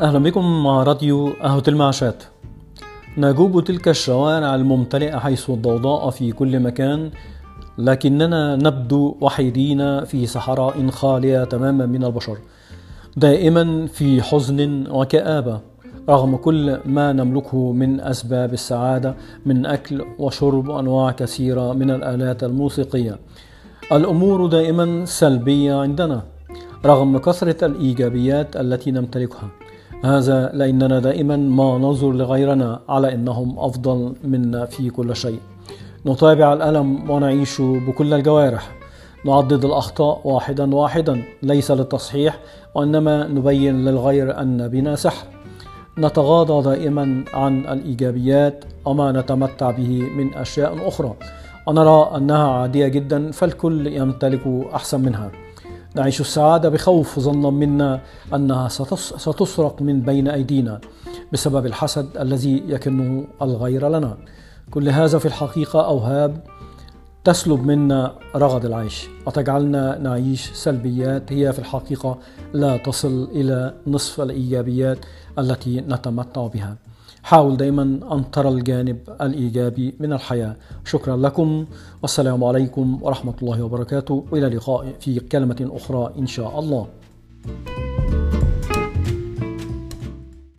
أهلا بكم مع راديو قهوة المعشات نجوب تلك الشوارع الممتلئة حيث الضوضاء في كل مكان لكننا نبدو وحيدين في صحراء خالية تماما من البشر دائما في حزن وكآبة رغم كل ما نملكه من أسباب السعادة من أكل وشرب وأنواع كثيرة من الآلات الموسيقية. الأمور دائما سلبية عندنا رغم كثرة الإيجابيات التي نمتلكها. هذا لأننا دائما ما ننظر لغيرنا على أنهم أفضل منا في كل شيء. نتابع الألم ونعيش بكل الجوارح. نعدد الأخطاء واحدا واحدا ليس للتصحيح وإنما نبين للغير أن بنا سحر. نتغاضى دائما عن الإيجابيات وما نتمتع به من أشياء أخرى. ونرى أنها عادية جدا فالكل يمتلك أحسن منها. نعيش السعادة بخوف ظنا منا أنها ستسرق من بين أيدينا بسبب الحسد الذي يكنه الغير لنا. كل هذا في الحقيقة أوهاب تسلب منا رغد العيش. وتجعلنا نعيش سلبيات هي في الحقيقة لا تصل إلى نصف الإيجابيات التي نتمتع بها. حاول دائما أن ترى الجانب الإيجابي من الحياة. شكرا لكم. والسلام عليكم ورحمة الله وبركاته. وإلى اللقاء في كلمة أخرى إن شاء الله.